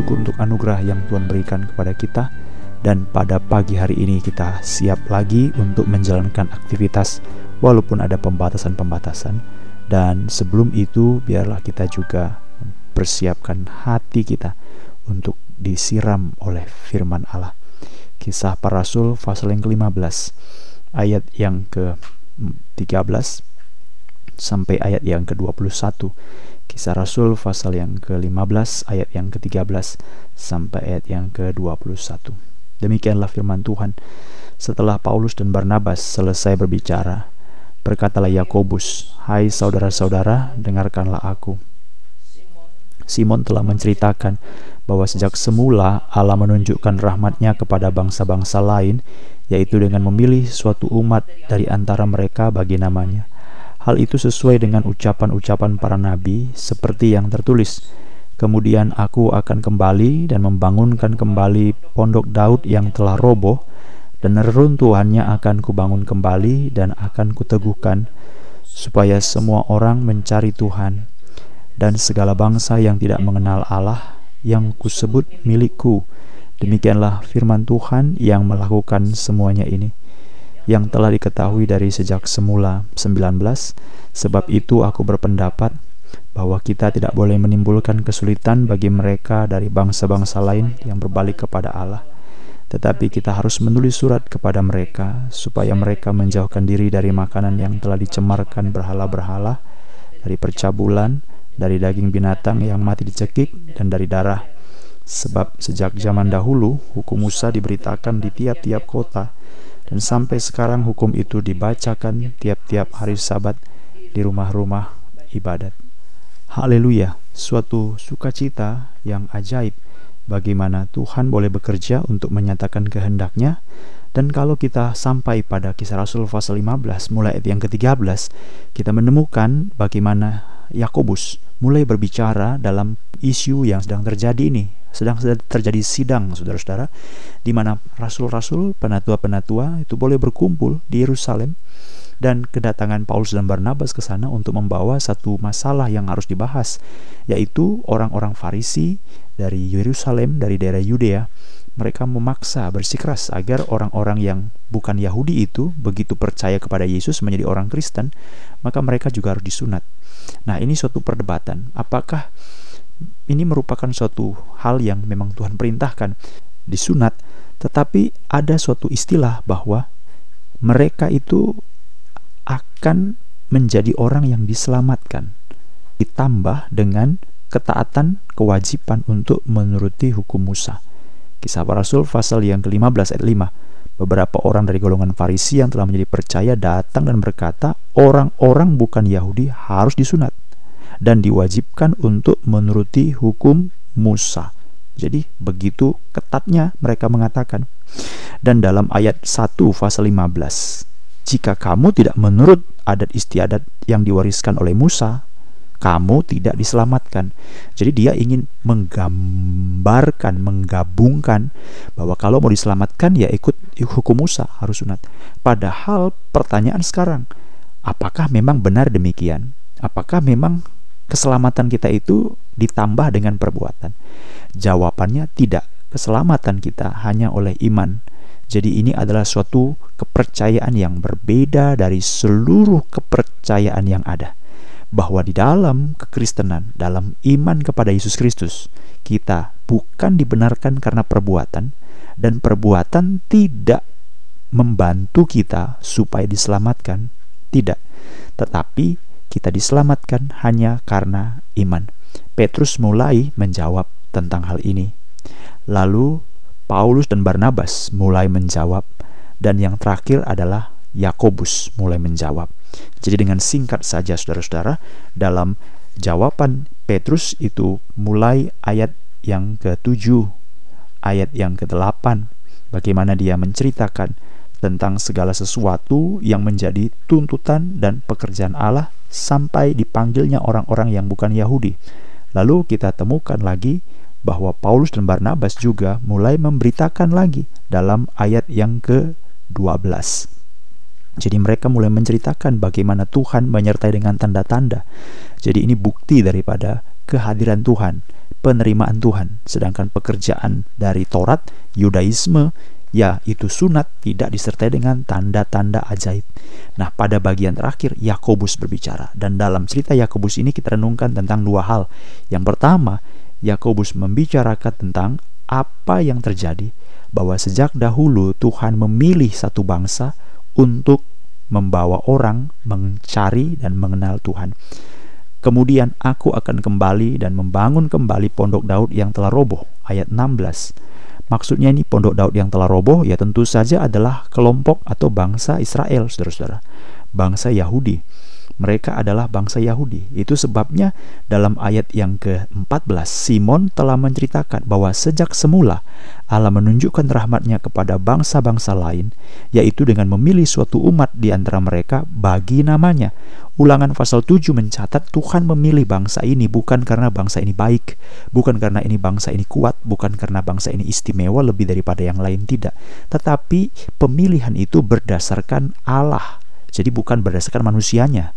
bersyukur untuk anugerah yang Tuhan berikan kepada kita dan pada pagi hari ini kita siap lagi untuk menjalankan aktivitas walaupun ada pembatasan-pembatasan dan sebelum itu biarlah kita juga persiapkan hati kita untuk disiram oleh firman Allah. Kisah para Rasul pasal yang ke-15 ayat yang ke-13 sampai ayat yang ke-21. Kisah Rasul pasal yang ke-15 ayat yang ke-13 sampai ayat yang ke-21. Demikianlah firman Tuhan. Setelah Paulus dan Barnabas selesai berbicara, berkatalah Yakobus, "Hai saudara-saudara, dengarkanlah aku." Simon telah menceritakan bahwa sejak semula Allah menunjukkan rahmatnya kepada bangsa-bangsa lain, yaitu dengan memilih suatu umat dari antara mereka bagi namanya. Hal itu sesuai dengan ucapan-ucapan para nabi, seperti yang tertulis, Kemudian aku akan kembali dan membangunkan kembali pondok Daud yang telah roboh, dan reruntuhannya akan kubangun kembali dan akan kuteguhkan, supaya semua orang mencari Tuhan, dan segala bangsa yang tidak mengenal Allah, yang kusebut milikku. Demikianlah firman Tuhan yang melakukan semuanya ini yang telah diketahui dari sejak semula 19 sebab itu aku berpendapat bahwa kita tidak boleh menimbulkan kesulitan bagi mereka dari bangsa-bangsa lain yang berbalik kepada Allah. Tetapi kita harus menulis surat kepada mereka supaya mereka menjauhkan diri dari makanan yang telah dicemarkan berhala-berhala, dari percabulan, dari daging binatang yang mati dicekik, dan dari darah. Sebab sejak zaman dahulu hukum Musa diberitakan di tiap-tiap kota, dan sampai sekarang hukum itu dibacakan tiap-tiap hari Sabat di rumah-rumah ibadat. Haleluya, suatu sukacita yang ajaib bagaimana Tuhan boleh bekerja untuk menyatakan kehendaknya dan kalau kita sampai pada kisah Rasul pasal 15 mulai ayat yang ke-13 kita menemukan bagaimana Yakobus mulai berbicara dalam isu yang sedang terjadi ini sedang terjadi sidang saudara-saudara di mana rasul-rasul penatua-penatua itu boleh berkumpul di Yerusalem dan kedatangan Paulus dan Barnabas ke sana untuk membawa satu masalah yang harus dibahas, yaitu orang-orang Farisi dari Yerusalem, dari daerah Yudea. Mereka memaksa bersikeras agar orang-orang yang bukan Yahudi itu begitu percaya kepada Yesus menjadi orang Kristen, maka mereka juga harus disunat. Nah, ini suatu perdebatan. Apakah ini merupakan suatu hal yang memang Tuhan perintahkan disunat, tetapi ada suatu istilah bahwa mereka itu akan menjadi orang yang diselamatkan ditambah dengan ketaatan kewajiban untuk menuruti hukum Musa. Kisah para Rasul pasal yang ke-15 ayat 5. Beberapa orang dari golongan Farisi yang telah menjadi percaya datang dan berkata, orang-orang bukan Yahudi harus disunat dan diwajibkan untuk menuruti hukum Musa. Jadi begitu ketatnya mereka mengatakan. Dan dalam ayat 1 pasal 15 jika kamu tidak menurut adat istiadat yang diwariskan oleh Musa, kamu tidak diselamatkan. Jadi dia ingin menggambarkan, menggabungkan bahwa kalau mau diselamatkan ya ikut hukum Musa harus sunat. Padahal pertanyaan sekarang, apakah memang benar demikian? Apakah memang keselamatan kita itu ditambah dengan perbuatan? Jawabannya tidak. Keselamatan kita hanya oleh iman jadi ini adalah suatu kepercayaan yang berbeda dari seluruh kepercayaan yang ada. Bahwa di dalam kekristenan, dalam iman kepada Yesus Kristus, kita bukan dibenarkan karena perbuatan dan perbuatan tidak membantu kita supaya diselamatkan, tidak. Tetapi kita diselamatkan hanya karena iman. Petrus mulai menjawab tentang hal ini. Lalu Paulus dan Barnabas mulai menjawab dan yang terakhir adalah Yakobus mulai menjawab. Jadi dengan singkat saja saudara-saudara dalam jawaban Petrus itu mulai ayat yang ke-7 ayat yang ke-8 bagaimana dia menceritakan tentang segala sesuatu yang menjadi tuntutan dan pekerjaan Allah sampai dipanggilnya orang-orang yang bukan Yahudi. Lalu kita temukan lagi bahwa Paulus dan Barnabas juga mulai memberitakan lagi dalam ayat yang ke-12. Jadi mereka mulai menceritakan bagaimana Tuhan menyertai dengan tanda-tanda. Jadi ini bukti daripada kehadiran Tuhan. penerimaan Tuhan. Sedangkan pekerjaan dari Taurat, Yudaisme, ya itu sunat tidak disertai dengan tanda-tanda ajaib. Nah, pada bagian terakhir Yakobus berbicara dan dalam cerita Yakobus ini kita renungkan tentang dua hal. Yang pertama, Yakobus membicarakan tentang apa yang terjadi bahwa sejak dahulu Tuhan memilih satu bangsa untuk membawa orang mencari dan mengenal Tuhan. Kemudian aku akan kembali dan membangun kembali pondok Daud yang telah roboh. Ayat 16. Maksudnya ini pondok Daud yang telah roboh ya tentu saja adalah kelompok atau bangsa Israel, saudara-saudara. Bangsa Yahudi. Mereka adalah bangsa Yahudi. Itu sebabnya dalam ayat yang ke-14 Simon telah menceritakan bahwa sejak semula Allah menunjukkan rahmatnya kepada bangsa-bangsa lain, yaitu dengan memilih suatu umat di antara mereka bagi namanya. Ulangan pasal 7 mencatat Tuhan memilih bangsa ini bukan karena bangsa ini baik, bukan karena ini bangsa ini kuat, bukan karena bangsa ini istimewa lebih daripada yang lain tidak. Tetapi pemilihan itu berdasarkan Allah. Jadi bukan berdasarkan manusianya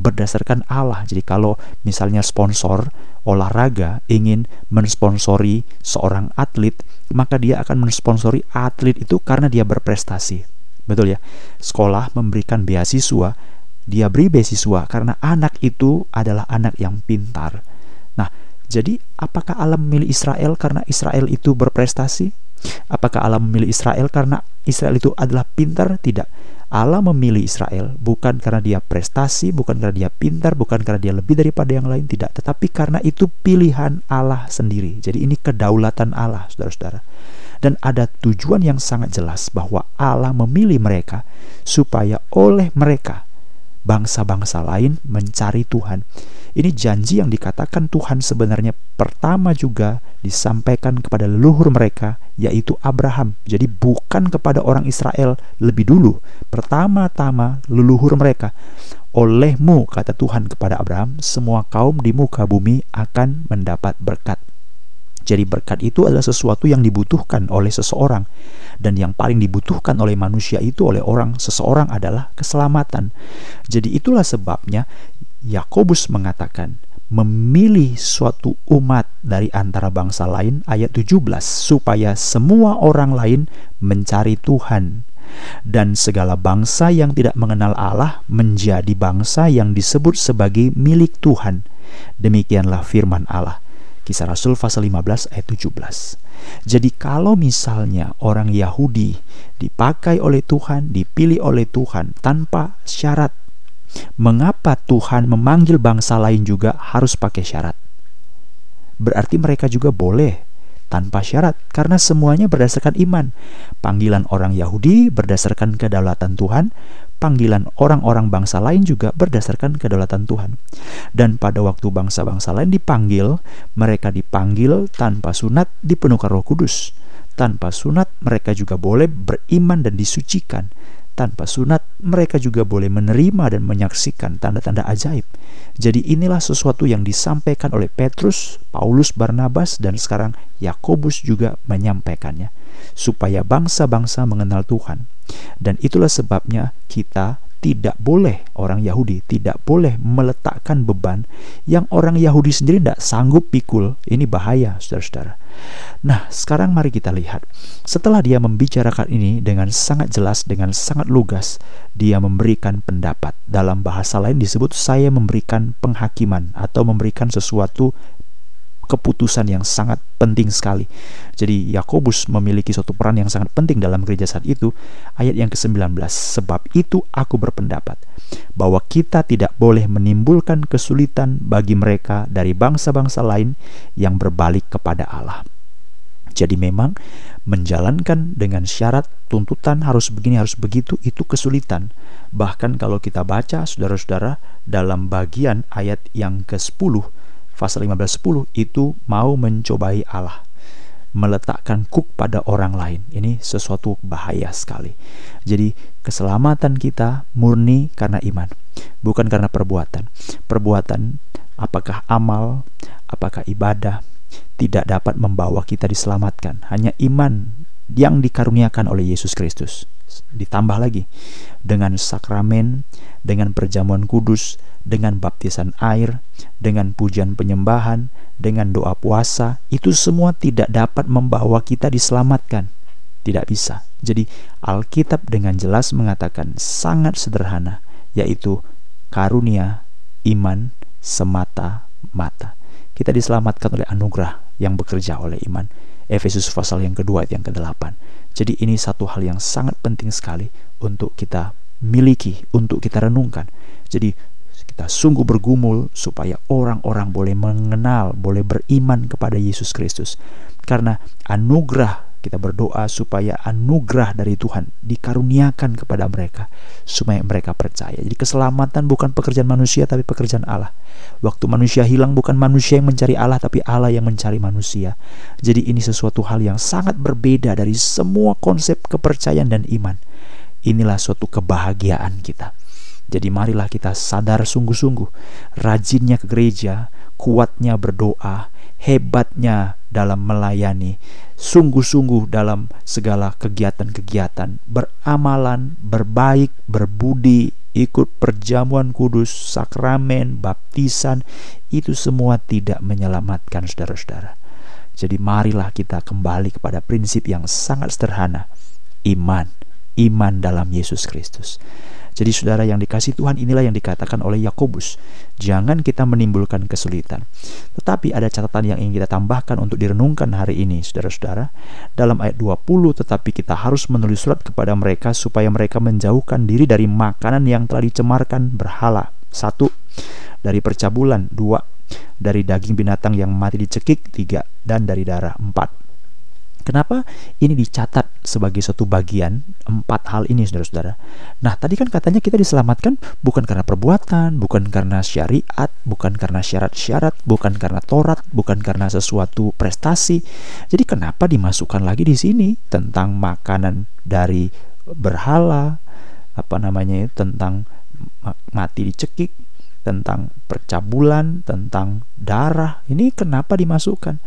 berdasarkan Allah. Jadi kalau misalnya sponsor olahraga ingin mensponsori seorang atlet, maka dia akan mensponsori atlet itu karena dia berprestasi. Betul ya? Sekolah memberikan beasiswa, dia beri beasiswa karena anak itu adalah anak yang pintar. Nah, jadi apakah Allah memilih Israel karena Israel itu berprestasi? Apakah Allah memilih Israel karena Israel itu adalah pintar? Tidak Allah memilih Israel bukan karena dia prestasi, bukan karena dia pintar, bukan karena dia lebih daripada yang lain, tidak, tetapi karena itu pilihan Allah sendiri. Jadi ini kedaulatan Allah, saudara-saudara. Dan ada tujuan yang sangat jelas bahwa Allah memilih mereka supaya oleh mereka bangsa-bangsa lain mencari Tuhan. Ini janji yang dikatakan Tuhan sebenarnya pertama juga disampaikan kepada leluhur mereka yaitu Abraham. Jadi bukan kepada orang Israel lebih dulu. Pertama-tama leluhur mereka. Olehmu kata Tuhan kepada Abraham, semua kaum di muka bumi akan mendapat berkat. Jadi berkat itu adalah sesuatu yang dibutuhkan oleh seseorang dan yang paling dibutuhkan oleh manusia itu oleh orang seseorang adalah keselamatan. Jadi itulah sebabnya Yakobus mengatakan memilih suatu umat dari antara bangsa lain ayat 17 supaya semua orang lain mencari Tuhan dan segala bangsa yang tidak mengenal Allah menjadi bangsa yang disebut sebagai milik Tuhan. Demikianlah firman Allah. Kisah Rasul pasal 15 ayat 17. Jadi kalau misalnya orang Yahudi dipakai oleh Tuhan, dipilih oleh Tuhan tanpa syarat Mengapa Tuhan memanggil bangsa lain juga harus pakai syarat? Berarti mereka juga boleh tanpa syarat karena semuanya berdasarkan iman. Panggilan orang Yahudi berdasarkan kedaulatan Tuhan, panggilan orang-orang bangsa lain juga berdasarkan kedaulatan Tuhan. Dan pada waktu bangsa-bangsa lain dipanggil, mereka dipanggil tanpa sunat dipenuhkan Roh Kudus. Tanpa sunat mereka juga boleh beriman dan disucikan tanpa sunat, mereka juga boleh menerima dan menyaksikan tanda-tanda ajaib. Jadi inilah sesuatu yang disampaikan oleh Petrus, Paulus, Barnabas, dan sekarang Yakobus juga menyampaikannya. Supaya bangsa-bangsa mengenal Tuhan. Dan itulah sebabnya kita tidak boleh orang Yahudi tidak boleh meletakkan beban yang orang Yahudi sendiri tidak sanggup pikul. Ini bahaya, saudara-saudara. Nah, sekarang mari kita lihat. Setelah dia membicarakan ini dengan sangat jelas, dengan sangat lugas, dia memberikan pendapat. Dalam bahasa lain disebut saya memberikan penghakiman atau memberikan sesuatu keputusan yang sangat penting sekali. Jadi Yakobus memiliki suatu peran yang sangat penting dalam gereja saat itu. Ayat yang ke-19, sebab itu aku berpendapat bahwa kita tidak boleh menimbulkan kesulitan bagi mereka dari bangsa-bangsa lain yang berbalik kepada Allah. Jadi memang menjalankan dengan syarat tuntutan harus begini harus begitu itu kesulitan. Bahkan kalau kita baca saudara-saudara dalam bagian ayat yang ke-10 pasal 15:10 itu mau mencobai Allah meletakkan kuk pada orang lain. Ini sesuatu bahaya sekali. Jadi keselamatan kita murni karena iman, bukan karena perbuatan. Perbuatan apakah amal, apakah ibadah tidak dapat membawa kita diselamatkan. Hanya iman yang dikaruniakan oleh Yesus Kristus. Ditambah lagi dengan sakramen, dengan perjamuan kudus, dengan baptisan air, dengan pujian penyembahan, dengan doa puasa, itu semua tidak dapat membawa kita diselamatkan. Tidak bisa. Jadi Alkitab dengan jelas mengatakan sangat sederhana, yaitu karunia iman semata-mata. Kita diselamatkan oleh anugerah yang bekerja oleh iman. Efesus pasal yang kedua yang ke-8. Jadi ini satu hal yang sangat penting sekali untuk kita miliki, untuk kita renungkan. Jadi kita sungguh bergumul supaya orang-orang boleh mengenal, boleh beriman kepada Yesus Kristus. Karena anugerah kita berdoa supaya anugerah dari Tuhan dikaruniakan kepada mereka supaya mereka percaya. Jadi keselamatan bukan pekerjaan manusia tapi pekerjaan Allah. Waktu manusia hilang bukan manusia yang mencari Allah tapi Allah yang mencari manusia. Jadi ini sesuatu hal yang sangat berbeda dari semua konsep kepercayaan dan iman. Inilah suatu kebahagiaan kita. Jadi marilah kita sadar sungguh-sungguh rajinnya ke gereja, kuatnya berdoa, hebatnya dalam melayani, sungguh-sungguh dalam segala kegiatan-kegiatan, beramalan, berbaik, berbudi, ikut perjamuan kudus, sakramen, baptisan, itu semua tidak menyelamatkan saudara-saudara. Jadi marilah kita kembali kepada prinsip yang sangat sederhana, iman, iman dalam Yesus Kristus. Jadi saudara yang dikasih Tuhan inilah yang dikatakan oleh Yakobus. Jangan kita menimbulkan kesulitan. Tetapi ada catatan yang ingin kita tambahkan untuk direnungkan hari ini saudara-saudara. Dalam ayat 20 tetapi kita harus menulis surat kepada mereka supaya mereka menjauhkan diri dari makanan yang telah dicemarkan berhala. Satu, dari percabulan. Dua, dari daging binatang yang mati dicekik. Tiga, dan dari darah. Empat, Kenapa ini dicatat sebagai suatu bagian empat hal ini saudara-saudara? Nah tadi kan katanya kita diselamatkan bukan karena perbuatan, bukan karena syariat, bukan karena syarat-syarat, bukan karena Torat, bukan karena sesuatu prestasi. Jadi kenapa dimasukkan lagi di sini tentang makanan dari berhala, apa namanya tentang mati dicekik, tentang percabulan, tentang darah. Ini kenapa dimasukkan?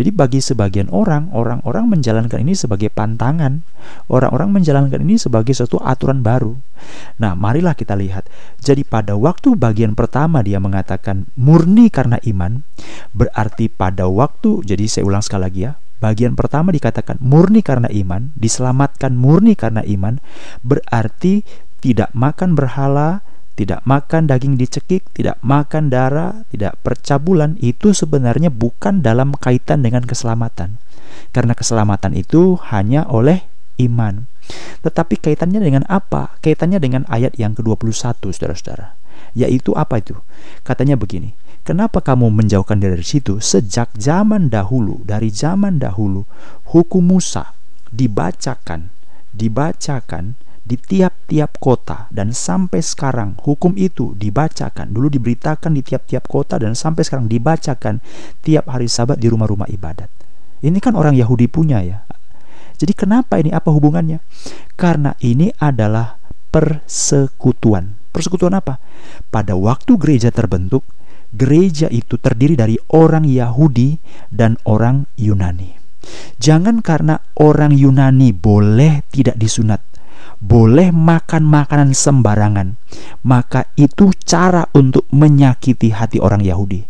Jadi bagi sebagian orang, orang-orang menjalankan ini sebagai pantangan. Orang-orang menjalankan ini sebagai suatu aturan baru. Nah, marilah kita lihat. Jadi pada waktu bagian pertama dia mengatakan murni karena iman, berarti pada waktu, jadi saya ulang sekali lagi ya, Bagian pertama dikatakan murni karena iman, diselamatkan murni karena iman, berarti tidak makan berhala, tidak makan daging dicekik, tidak makan darah, tidak percabulan itu sebenarnya bukan dalam kaitan dengan keselamatan. Karena keselamatan itu hanya oleh iman. Tetapi kaitannya dengan apa? Kaitannya dengan ayat yang ke-21, Saudara-saudara. Yaitu apa itu? Katanya begini, Kenapa kamu menjauhkan dari situ? Sejak zaman dahulu, dari zaman dahulu, hukum Musa dibacakan, dibacakan di tiap-tiap kota dan sampai sekarang hukum itu dibacakan. Dulu diberitakan di tiap-tiap kota dan sampai sekarang dibacakan tiap hari sabat di rumah-rumah ibadat. Ini kan orang Yahudi punya ya. Jadi kenapa ini? Apa hubungannya? Karena ini adalah persekutuan. Persekutuan apa? Pada waktu gereja terbentuk gereja itu terdiri dari orang Yahudi dan orang Yunani. Jangan karena orang Yunani boleh tidak disunat boleh makan makanan sembarangan, maka itu cara untuk menyakiti hati orang Yahudi.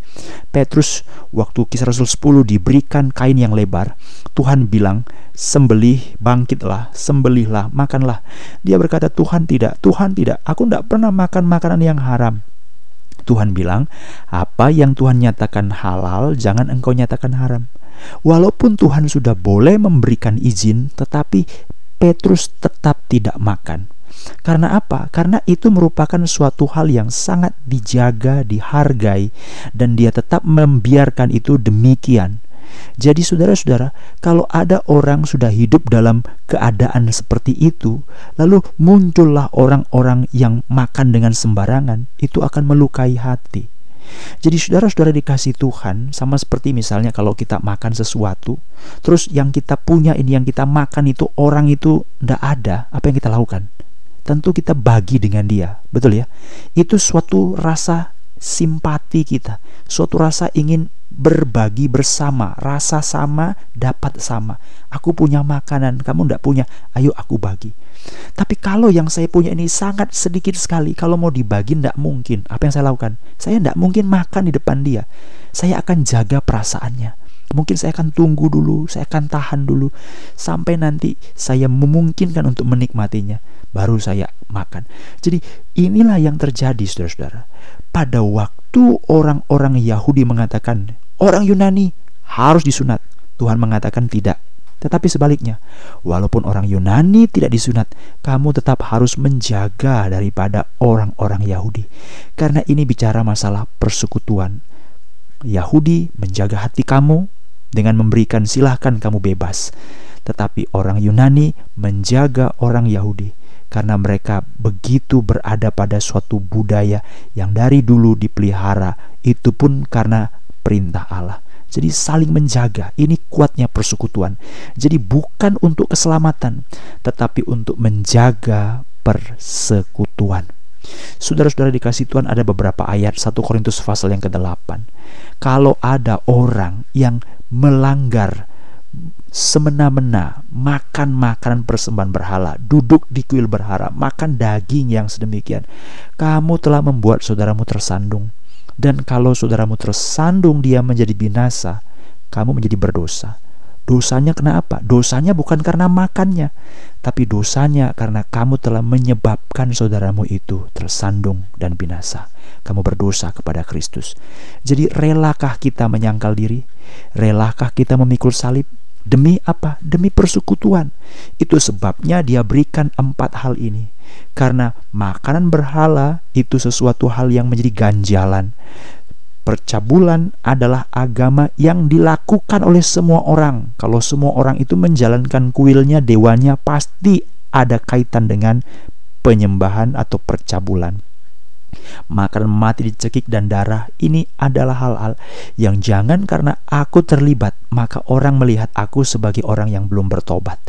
Petrus waktu kisah Rasul 10 diberikan kain yang lebar, Tuhan bilang, sembelih, bangkitlah, sembelihlah, makanlah. Dia berkata, Tuhan tidak, Tuhan tidak, aku tidak pernah makan makanan yang haram. Tuhan bilang, apa yang Tuhan nyatakan halal, jangan engkau nyatakan haram. Walaupun Tuhan sudah boleh memberikan izin, tetapi Petrus tetap tidak makan. Karena apa? Karena itu merupakan suatu hal yang sangat dijaga, dihargai, dan dia tetap membiarkan itu demikian. Jadi, saudara-saudara, kalau ada orang sudah hidup dalam keadaan seperti itu, lalu muncullah orang-orang yang makan dengan sembarangan, itu akan melukai hati. Jadi saudara-saudara dikasih Tuhan sama seperti misalnya kalau kita makan sesuatu, terus yang kita punya ini yang kita makan itu orang itu ndak ada, apa yang kita lakukan? Tentu kita bagi dengan dia, betul ya? Itu suatu rasa simpati kita, suatu rasa ingin berbagi bersama, rasa sama dapat sama. Aku punya makanan, kamu ndak punya, ayo aku bagi. Tapi kalau yang saya punya ini sangat sedikit sekali, kalau mau dibagi ndak mungkin. Apa yang saya lakukan? Saya ndak mungkin makan di depan dia. Saya akan jaga perasaannya. Mungkin saya akan tunggu dulu, saya akan tahan dulu sampai nanti saya memungkinkan untuk menikmatinya, baru saya makan. Jadi inilah yang terjadi saudara-saudara. Pada waktu orang-orang Yahudi mengatakan orang Yunani harus disunat, Tuhan mengatakan tidak. Tetapi sebaliknya, walaupun orang Yunani tidak disunat, kamu tetap harus menjaga daripada orang-orang Yahudi. Karena ini bicara masalah persekutuan. Yahudi menjaga hati kamu, dengan memberikan silahkan kamu bebas. Tetapi orang Yunani menjaga orang Yahudi karena mereka begitu berada pada suatu budaya yang dari dulu dipelihara, itu pun karena perintah Allah. Jadi saling menjaga, ini kuatnya persekutuan. Jadi bukan untuk keselamatan, tetapi untuk menjaga persekutuan. Saudara-saudara dikasih Tuhan ada beberapa ayat 1 Korintus pasal yang ke-8. Kalau ada orang yang melanggar semena-mena makan makanan persembahan berhala, duduk di kuil berhala, makan daging yang sedemikian, kamu telah membuat saudaramu tersandung. Dan kalau saudaramu tersandung dia menjadi binasa, kamu menjadi berdosa. Dosanya kenapa? Dosanya bukan karena makannya, tapi dosanya karena kamu telah menyebabkan saudaramu itu tersandung dan binasa. Kamu berdosa kepada Kristus. Jadi relakah kita menyangkal diri? Relakah kita memikul salib? Demi apa? Demi persekutuan. Itu sebabnya dia berikan empat hal ini. Karena makanan berhala itu sesuatu hal yang menjadi ganjalan percabulan adalah agama yang dilakukan oleh semua orang. Kalau semua orang itu menjalankan kuilnya, dewanya pasti ada kaitan dengan penyembahan atau percabulan. Makanan mati dicekik dan darah ini adalah hal-hal yang jangan karena aku terlibat maka orang melihat aku sebagai orang yang belum bertobat.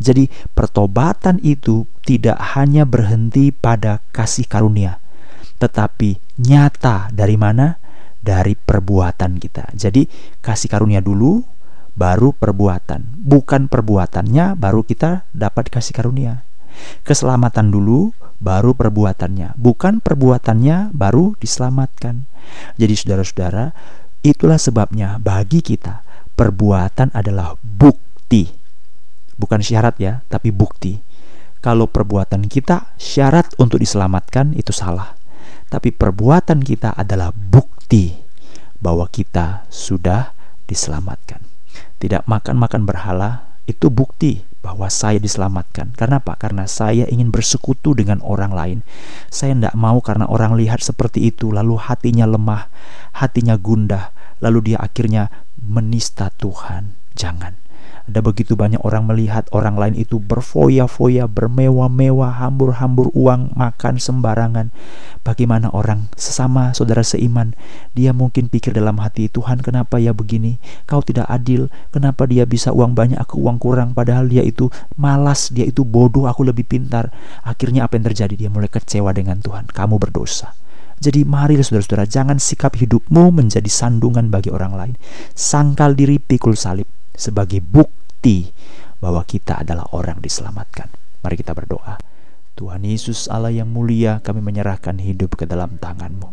Jadi pertobatan itu tidak hanya berhenti pada kasih karunia, tetapi nyata dari mana? Dari perbuatan kita. Jadi kasih karunia dulu baru perbuatan. Bukan perbuatannya baru kita dapat kasih karunia. Keselamatan dulu baru perbuatannya. Bukan perbuatannya baru diselamatkan. Jadi saudara-saudara, itulah sebabnya bagi kita perbuatan adalah bukti. Bukan syarat ya, tapi bukti. Kalau perbuatan kita syarat untuk diselamatkan itu salah. Tapi perbuatan kita adalah bukti bukti bahwa kita sudah diselamatkan. Tidak makan-makan berhala itu bukti bahwa saya diselamatkan. Karena apa? Karena saya ingin bersekutu dengan orang lain. Saya tidak mau karena orang lihat seperti itu, lalu hatinya lemah, hatinya gundah, lalu dia akhirnya menista Tuhan. Jangan. Ada begitu banyak orang melihat orang lain itu berfoya-foya, bermewah-mewah, hambur-hambur uang, makan sembarangan. Bagaimana orang sesama saudara seiman, dia mungkin pikir dalam hati, Tuhan kenapa ya begini? Kau tidak adil, kenapa dia bisa uang banyak, aku uang kurang, padahal dia itu malas, dia itu bodoh, aku lebih pintar. Akhirnya apa yang terjadi? Dia mulai kecewa dengan Tuhan, kamu berdosa. Jadi mari saudara-saudara, jangan sikap hidupmu menjadi sandungan bagi orang lain. Sangkal diri pikul salib sebagai bukti bahwa kita adalah orang diselamatkan. Mari kita berdoa. Tuhan Yesus Allah yang mulia kami menyerahkan hidup ke dalam tanganmu.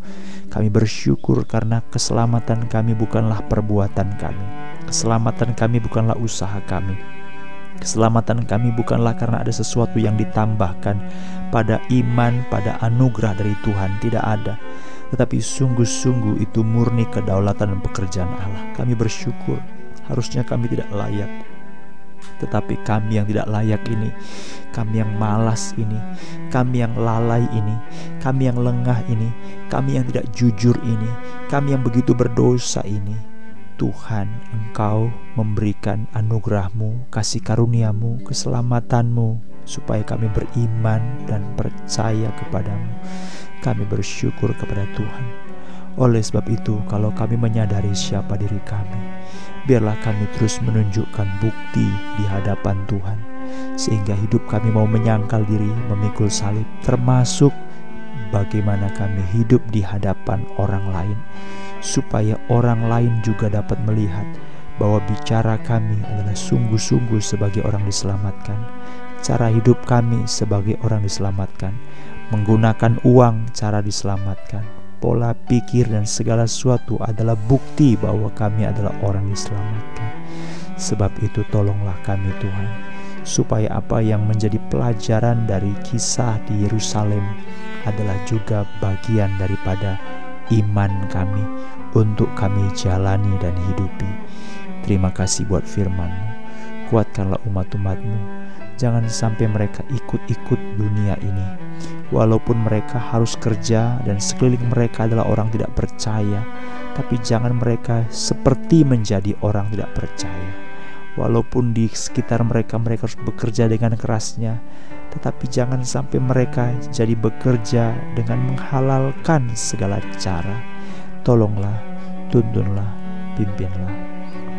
Kami bersyukur karena keselamatan kami bukanlah perbuatan kami. Keselamatan kami bukanlah usaha kami. Keselamatan kami bukanlah karena ada sesuatu yang ditambahkan. Pada iman, pada anugerah dari Tuhan Tidak ada. Tetapi sungguh-sungguh itu murni kedaulatan dan pekerjaan Allah. Kami bersyukur Harusnya kami tidak layak, tetapi kami yang tidak layak ini, kami yang malas ini, kami yang lalai ini, kami yang lengah ini, kami yang tidak jujur ini, kami yang begitu berdosa ini. Tuhan, Engkau memberikan anugerahmu, kasih karuniamu, keselamatanmu, supaya kami beriman dan percaya kepadamu. Kami bersyukur kepada Tuhan. Oleh sebab itu, kalau kami menyadari siapa diri kami, biarlah kami terus menunjukkan bukti di hadapan Tuhan, sehingga hidup kami mau menyangkal diri, memikul salib, termasuk bagaimana kami hidup di hadapan orang lain, supaya orang lain juga dapat melihat bahwa bicara kami adalah sungguh-sungguh sebagai orang diselamatkan, cara hidup kami sebagai orang diselamatkan, menggunakan uang cara diselamatkan, pola pikir dan segala sesuatu adalah bukti bahwa kami adalah orang diselamatkan. Sebab itu tolonglah kami Tuhan, supaya apa yang menjadi pelajaran dari kisah di Yerusalem adalah juga bagian daripada iman kami untuk kami jalani dan hidupi. Terima kasih buat firman-Mu. Kuatkanlah umat-umat-Mu. Jangan sampai mereka ikut-ikut dunia ini. Walaupun mereka harus kerja dan sekeliling mereka adalah orang tidak percaya, tapi jangan mereka seperti menjadi orang tidak percaya. Walaupun di sekitar mereka mereka harus bekerja dengan kerasnya tetapi jangan sampai mereka jadi bekerja dengan menghalalkan segala cara. Tolonglah tuntunlah pimpinlah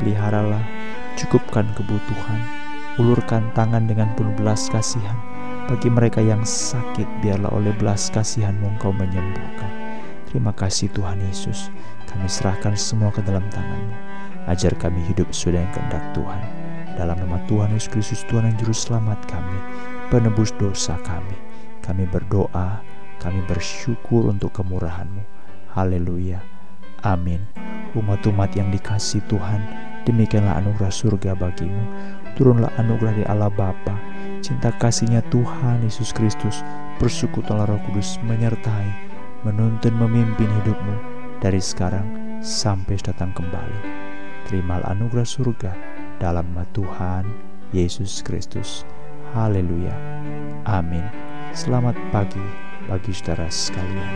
peliharalah cukupkan kebutuhan ulurkan tangan dengan penuh belas kasihan bagi mereka yang sakit biarlah oleh belas kasihanmu engkau menyembuhkan terima kasih Tuhan Yesus kami serahkan semua ke dalam tanganmu Ajar kami hidup sesuai dengan kehendak Tuhan. Dalam nama Tuhan Yesus Kristus Tuhan dan Juru Selamat kami, penebus dosa kami. Kami berdoa, kami bersyukur untuk kemurahan-Mu. Haleluya. Amin. Umat-umat yang dikasih Tuhan, demikianlah anugerah surga bagimu. Turunlah anugerah dari Allah Bapa, cinta kasihnya Tuhan Yesus Kristus, persekutuan Roh Kudus menyertai, menuntun memimpin hidupmu dari sekarang sampai datang kembali terimalah anugerah surga dalam nama Tuhan Yesus Kristus. Haleluya. Amin. Selamat pagi bagi saudara sekalian.